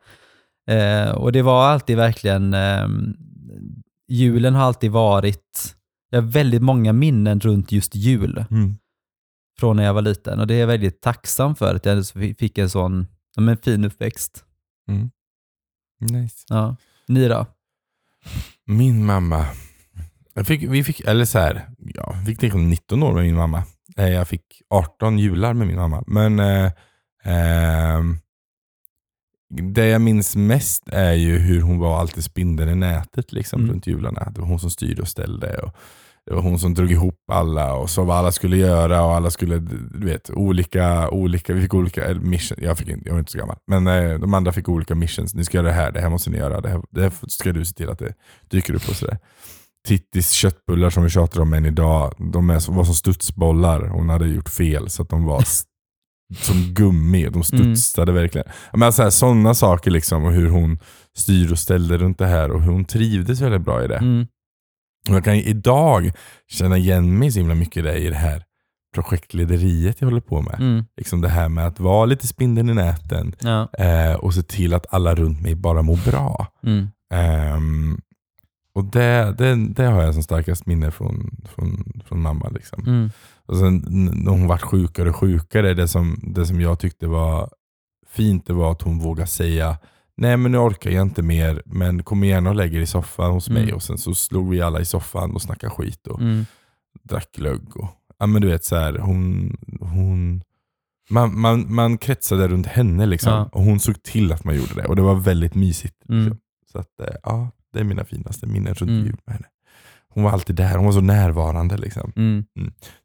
Eh, och det var alltid verkligen, eh, julen har alltid varit, jag har väldigt många minnen runt just jul Mm. från när jag var liten och det är jag väldigt tacksam för att jag fick en sån ja, men fin uppväxt. Mm. Nice. Ja. Ni då? Min mamma, Jag fick, vi fick, eller så här, ja, vi fick kanske 19 år med min mamma. Eh, Jag fick 18 jular med min mamma. Men eh, ehm, det jag minns mest är ju hur hon var alltid spindeln i nätet liksom, Mm. runt jularna. Det var hon som styrde och ställde. Och det var hon som drog ihop alla och sa vad alla skulle göra och alla skulle, du vet, olika, olika vi fick olika eh, mission. Jag, fick inte, jag var inte så gammal. Men eh, de andra fick olika missions. Ni ska göra det här, det här måste ni göra. Det här, det här ska du se till att det dyker upp och sådär. Tittis köttbullar som vi tjatar om än idag, de är, var som studsbollar. Hon hade gjort fel så att de var som gummi. De studsade verkligen. Men alltså, här, sådana saker liksom och hur hon styr och ställde runt det här och hur hon trivdes väldigt bra i det. Mm. Och jag kan idag känna igen mig så himla mycket i det, i det här projektlederiet jag håller på med. Mm. Liksom det här med att vara lite spindeln i näten Ja. eh, och se till att alla runt mig bara mår bra. Mm. Ehm, och det, det, det har jag som starkast minne från, från, från mamma. Liksom. Mm. Och sen när hon vart sjukare och sjukare, det som, det som jag tyckte var fint det var att hon vågade säga Nej men nu orkar jag inte mer, men kom igen och lägg er i soffan hos mig. Mm. Och sen så slog vi alla i soffan och snackade skit och Mm. drack glögg. Och, ja men du vet så här, hon, hon man, man, man kretsade runt henne liksom. Ja. Och hon såg till att man gjorde det. Och det var väldigt mysigt. Mm. liksom. Så att, eh, ja, det är mina finaste minnen runt Mm. jul med henne. Hon var alltid där, hon var så närvarande. Liksom. Mm.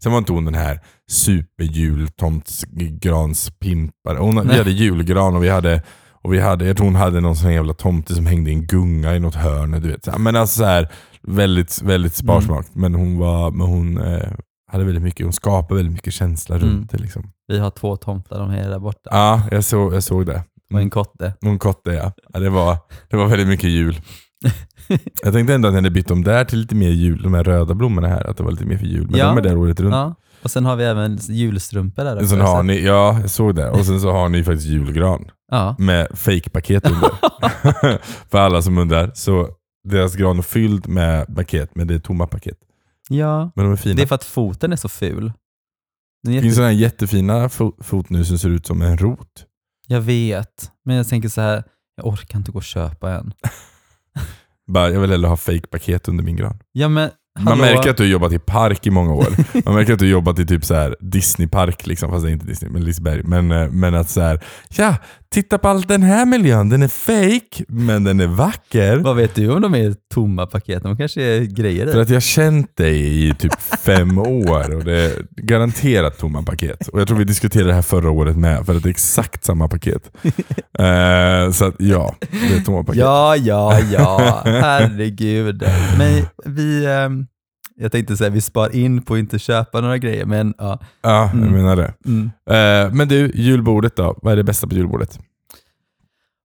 Sen var inte hon den här superjultomtsgranspimpare. Hon, vi hade julgran och vi hade, och vi hade, jag tror hon hade någon sån jävla tomte som hängde i en gunga i något hörn. Du vet. Så här, Men alltså så här, väldigt, väldigt sparsmakat. Men hon, var, men hon eh, hade väldigt mycket, hon skapade väldigt mycket känsla Mm. runt det. Liksom. Vi har två tomtar, de är där borta. Ja, jag såg, jag såg det. Och en kotte. Hon kotte ja. ja det, var, det var väldigt mycket jul. Jag tänkte ändå att ni hade bytt om där till lite mer jul, de här röda blommorna här, att det var lite mer för jul. Men Ja. de är där året runt. Ja. Och sen har vi även julstrumpor där Sen har ni, ja, jag såg det. Och sen så har ni faktiskt julgran Ja. med fake-paket under. För alla som undrar. Så deras gran är fylld med paket, men det är tomma paket. ja, Men de är fina. det är för att foten är så ful. Den Det finns sådana här jättefina fo- fot nu som ser ut som en rot. Jag vet, men jag tänker så här, jag orkar inte gå och köpa en. Bara, jag vill hellre ha fake-paket under min gran. Ja men, Man hallå? märker att du har jobbat i park i många år. Man märker att du har jobbat i typ så här Disneypark, liksom, fast det är inte Disney, men Liseberg. Men, eh, men att så här, ja, titta på all den här miljön, den är fake, men den är vacker. Vad vet du om de är tomma paket? De kanske är grejer För i. att jag har känt dig i typ fem år och det är garanterat tomma paket. Och jag tror vi diskuterade det här förra året med, för att det är exakt samma paket. Eh, så att ja, det är tomma paket. Ja, ja, ja. Herregud. Men vi, ehm, jag tänkte säga vi spar in på att inte köpa några grejer, men ja. Ja, jag Mm. menar det. Mm. Eh, men du, julbordet då? Vad är det bästa på julbordet?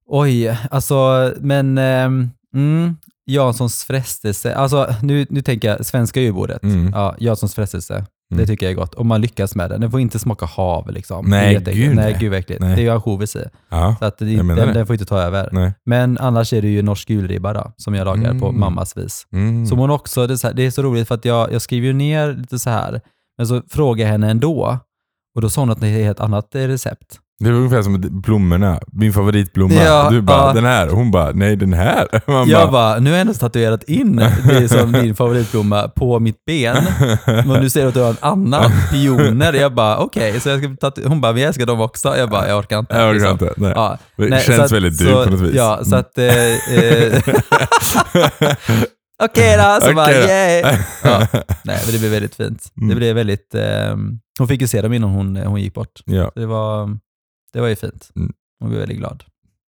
Oj, alltså, men ehm, mm, Janssons frestelse. Alltså, nu, nu tänker jag svenska julbordet. Mm. Ja, Janssons frestelse. Det Mm. tycker jag är gott. Om man lyckas med den. Den får inte smaka hav liksom. Nej, Det är gud, nej. gud äckligt. Nej. Det är ju ansjovis i. Ja, Så att det, den, det. den får inte ta över. nej. Men annars är det ju norsk julribba då, som jag lagar på Mm. mammas vis. Mm. Som hon också, det är, så här, det är så roligt för att jag, jag skriver ju ner lite så här, men så frågar jag henne ändå och då sa hon att det är ett annat eh, recept. Det var ungefär som blommorna. Min favoritblomma. Ja, du bara, ja. den här. Hon bara, nej den här. Man Jag bara, nu har jag ändå tatuerat in det som din favoritblomma på mitt ben. Men nu ser du att du har en annan, pioner. Jag bara, okej, så jag ska tatu- Hon bara, vi älskar dem också. Jag bara, jag orkar inte. jag orkar liksom. inte. Nej. Ja, Det nej, känns att- väldigt du så, på något vis. Ja, så Mm. att... Eh, eh, Okej då, så bara Okej då. yay! Ja, nej, men det blev väldigt fint. Det Mm. blev väldigt... Eh, hon fick ju se dem innan hon, hon gick bort. ja. Det var, det var ju fint. Mm. Hon blev väldigt glad.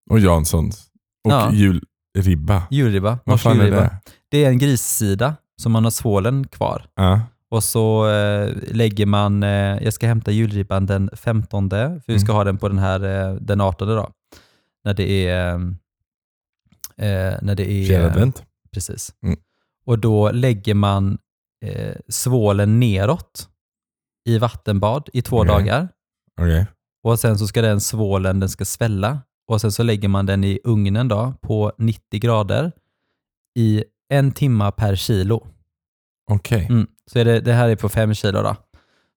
Och Janssons. Och Ja. julribba. Julribba, Vad fan är julribba. det? Det är en grissida som man har svålen kvar. Ja. Och så eh, lägger man, eh, jag ska hämta julribban den 15, för vi ska Mm. ha den på den här eh, den 18 då. När det är... Eh, när det är... Fjärde advent. Precis. Mm. Och då lägger man eh, svålen neråt i vattenbad i två Okej. dagar. Okej. Och sen så ska den svålen den ska svälla. Och sen så lägger man den i ugnen då på 90 grader i en timma per kilo. Okej. Mm. Så är det, det här är på fem kilo då.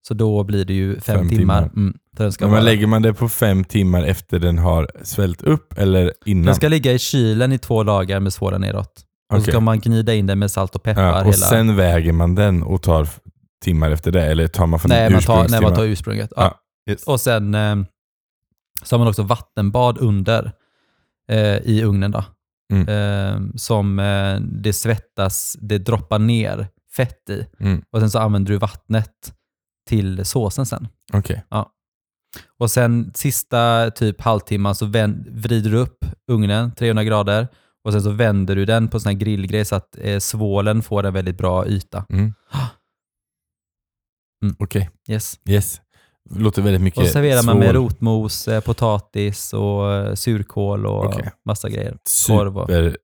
Så då blir det ju fem, Fem timmar. timmar. Mm, den, ska Men vara. lägger man det på fem timmar efter den har svällt upp eller innan? den ska ligga i kylen i två dagar med svålen neråt. Och så Okej. ska man gnida in den med salt och peppar. Ja, och hela. sen väger man den och tar timmar efter det? Eller tar man från nej, man tar, nej, man tar ursprunget. Ja. Ja, yes. Och sen eh, så har man också vattenbad under eh, i ugnen. Då. Mm. Eh, som eh, det svettas, det droppar ner fett i. Mm. Och sen så använder du vattnet till såsen sen. Okej. Och sen sista typ halvtimman så vänd, vrider du upp ugnen 300 grader och sen så vänder du den på sån här grillgrej så att eh, svålen får en väldigt bra yta. Mm. Mm. Okej, Yes. yes. Låter väldigt mycket Och serverar man med rotmos, eh, potatis och eh, surkål och Okej. massa grejer. Korv och... Super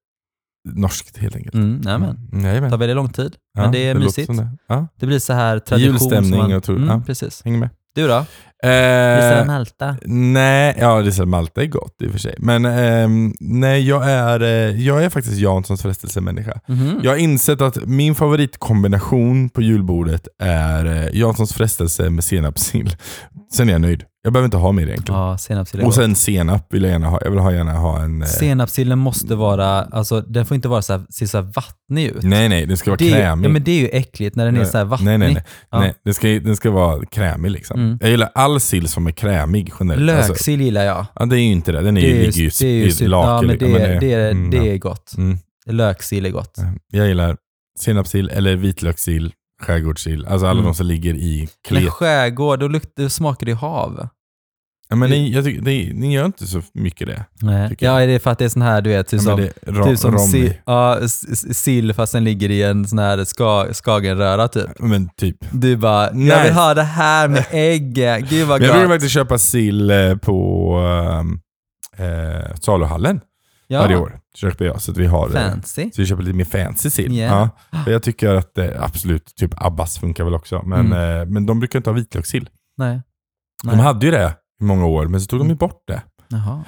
norskt helt enkelt. Mm, nämen. Mm, jajamän. Det tar väldigt lång tid, men det är låter mysigt. som Det. det. Ja, blir så här tradition. Julstämning man, och tro- mm, ja. Precis. hänger med. Du då? Eh, Lisa Malta? nej, ja Lisa Malta är gott i och för sig. Men ehm, nej, jag är, eh, jag är faktiskt Janssons frestelsemänniska. Mhm. Jag har insett att min favoritkombination på julbordet är eh, Janssons frestelse med senapssill. Sen är jag nöjd. Jag behöver inte ha mer egentligen. Ja, senapssill är Och gott. sen senap vill jag gärna ha. Jag vill ha, gärna ha en... Eh, Senapssillen måste vara, alltså den får inte vara så här, se så här vattnig ut. nej, nej, den ska vara det är, krämig. ja, men det är ju äckligt när den är så här vattnig. Nej, nej, nej. Ja. nej den, ska, den ska vara krämig liksom. Mm. Jag gillar all sill som är krämig generellt. Alltså, Löksill gillar jag. ja, det är ju inte det. Den är Det ju, ligger ju det är i super- laken. ja, men det, liksom. är- det, är, mm, det ja. är gott. Mm. Löksill är gott. Jag gillar senapssill eller vitlökssill, skärgårdssill. Alltså alla Mm. de som ligger i Men klet. skärgård, då, lukt, då smakar det ju hav. Ja, men ni, jag tycker, ni, ni gör inte så mycket det. Nej. Ja, är det för att det är sån här, du vet, typ Ja, som, är ra, typ som si, ja, sill fast den ligger i en sån här ska, skagenröra typ. Men typ. Du bara, jag Nej. vill ha det här med ägg. Gud vad Men jag brukar gott. faktiskt köpa sill eh, på eh, saluhallen varje Ja, år. Köper jag, så att vi har eh, fancy. Så vi köper lite mer fancy sill. Yeah. Ja. Jag tycker att absolut, typ Abbas funkar väl också. Men, Mm. men de brukar inte ha vitlökssill. Nej. De Nej. hade ju det många år, men så tog de ju bort det. Jaha.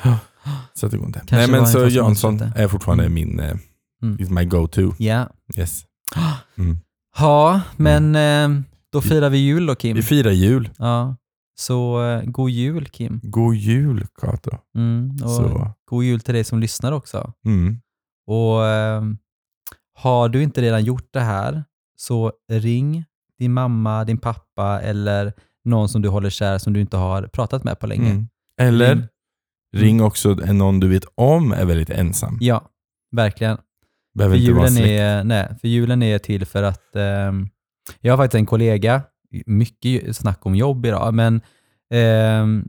Så att det går inte. Kanske Nej men så Jansson är fortfarande Mm. min, eh, Mm. my go-to. Ja. Yes. Mm. Ja, men eh, då firar vi jul då Kim. Vi firar jul. Ja. Så eh, god jul Kim. God jul Kato. Mm. Och Så. god jul till dig som lyssnar också. Mm. Och eh, har du inte redan gjort det här så ring din mamma, din pappa eller någon som du håller kär som du inte har pratat med på länge. Mm. Eller Ring. ring också någon du vet om är väldigt ensam. Ja, verkligen. Behöver För inte vara julen, släkt. är, nej, för julen är till för att ehm, jag har faktiskt en kollega, mycket snack om jobb idag, men ehm,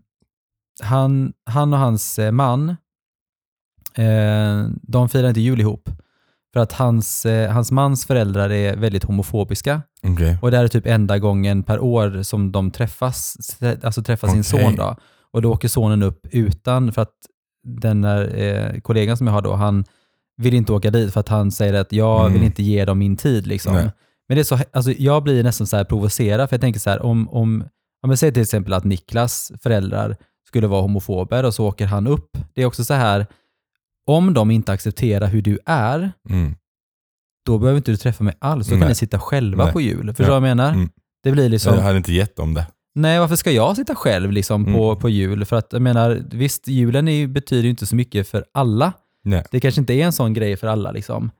han, han och hans eh, man, eh, de firar inte jul ihop. För att hans, eh, hans mans föräldrar är väldigt homofobiska Okej. och det här är typ enda gången per år som de träffas, alltså träffar sin son. Då. Och då åker sonen upp utan, för att den där eh, kollegan som jag har då, han vill inte åka dit för att han säger att jag Mm. vill inte ge dem min tid. Liksom. Nej. Men det är så, alltså, jag blir nästan så här provocerad, för jag tänker så här, om, om, om jag säger till exempel att Niklas föräldrar skulle vara homofober och så åker han upp. Det är också så här, om de inte accepterar hur du är, Mm. då behöver inte du träffa mig alls. Då kan Nej. ni sitta själva Nej. på jul. Förstår du Ja. vad jag menar? Mm. Det blir liksom, Jag hade inte gett dem det. nej varför ska jag sitta själv liksom på, Mm. på jul? För att jag menar, visst julen är, betyder ju inte så mycket för alla. Nej. Det kanske inte är en sån grej för alla liksom.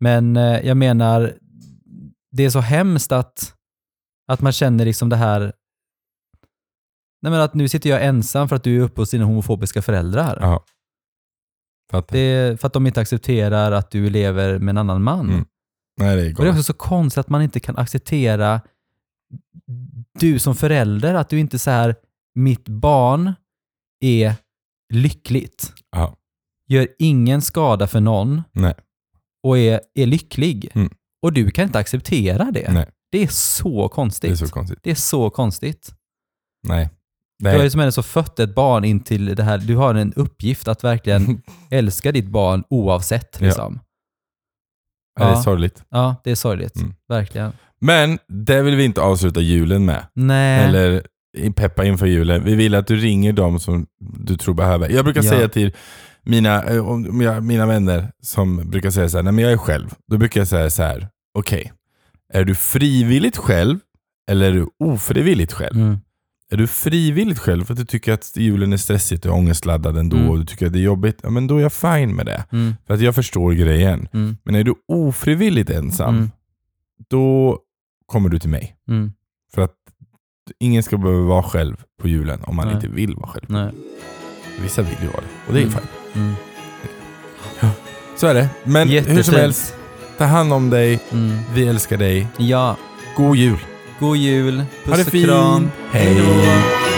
Men eh, jag menar, det är så hemskt att, att man känner liksom det här, nej men att nu sitter jag ensam för att du är uppe hos dina homofobiska föräldrar. Ja. Fattar. Det för att de inte accepterar att du lever med en annan man. Mm. Nej, det är Och det är också så konstigt att man inte kan acceptera du som förälder, att du inte så här, mitt barn är lyckligt, Ja. gör ingen skada för någon Nej. och är, är lycklig. Mm. Och du kan inte acceptera det. Nej. Det är så konstigt. Det är så konstigt. Det är så konstigt. Nej. Du har ju Nej. som ändå så fött ett barn in till det här. Du har en uppgift att verkligen älska ditt barn oavsett. Ja. Liksom. Det är Ja. sorgligt. Ja, det är sorgligt. Mm. Verkligen. Men det vill vi inte avsluta julen med. Nej. Eller peppa inför julen. Vi vill att du ringer dem som du tror behöver. Jag brukar Ja. säga till mina, eh, mina vänner som brukar säga så här, nej men jag är själv. Då brukar jag säga så här, okej, är du frivilligt själv eller är du ofrivilligt själv? Mm. Är du frivilligt själv för att du tycker att julen är stressigt och ångestladdad ändå Mm. och du tycker att det är jobbigt, ja, men då är jag fine med det. Mm. För att jag förstår grejen. Mm. Men är du ofrivilligt ensam, Mm. då kommer du till mig. Mm. För att ingen ska behöva vara själv på julen om man Nej. inte vill vara själv. Nej. Vissa vill ju vara det och det är Mm. fine. Mm. Så är det. Men hur som Jättefint. helst, ta hand om dig. Vi älskar dig. Ja, God jul! God jul. Puss och kram. Hej. då.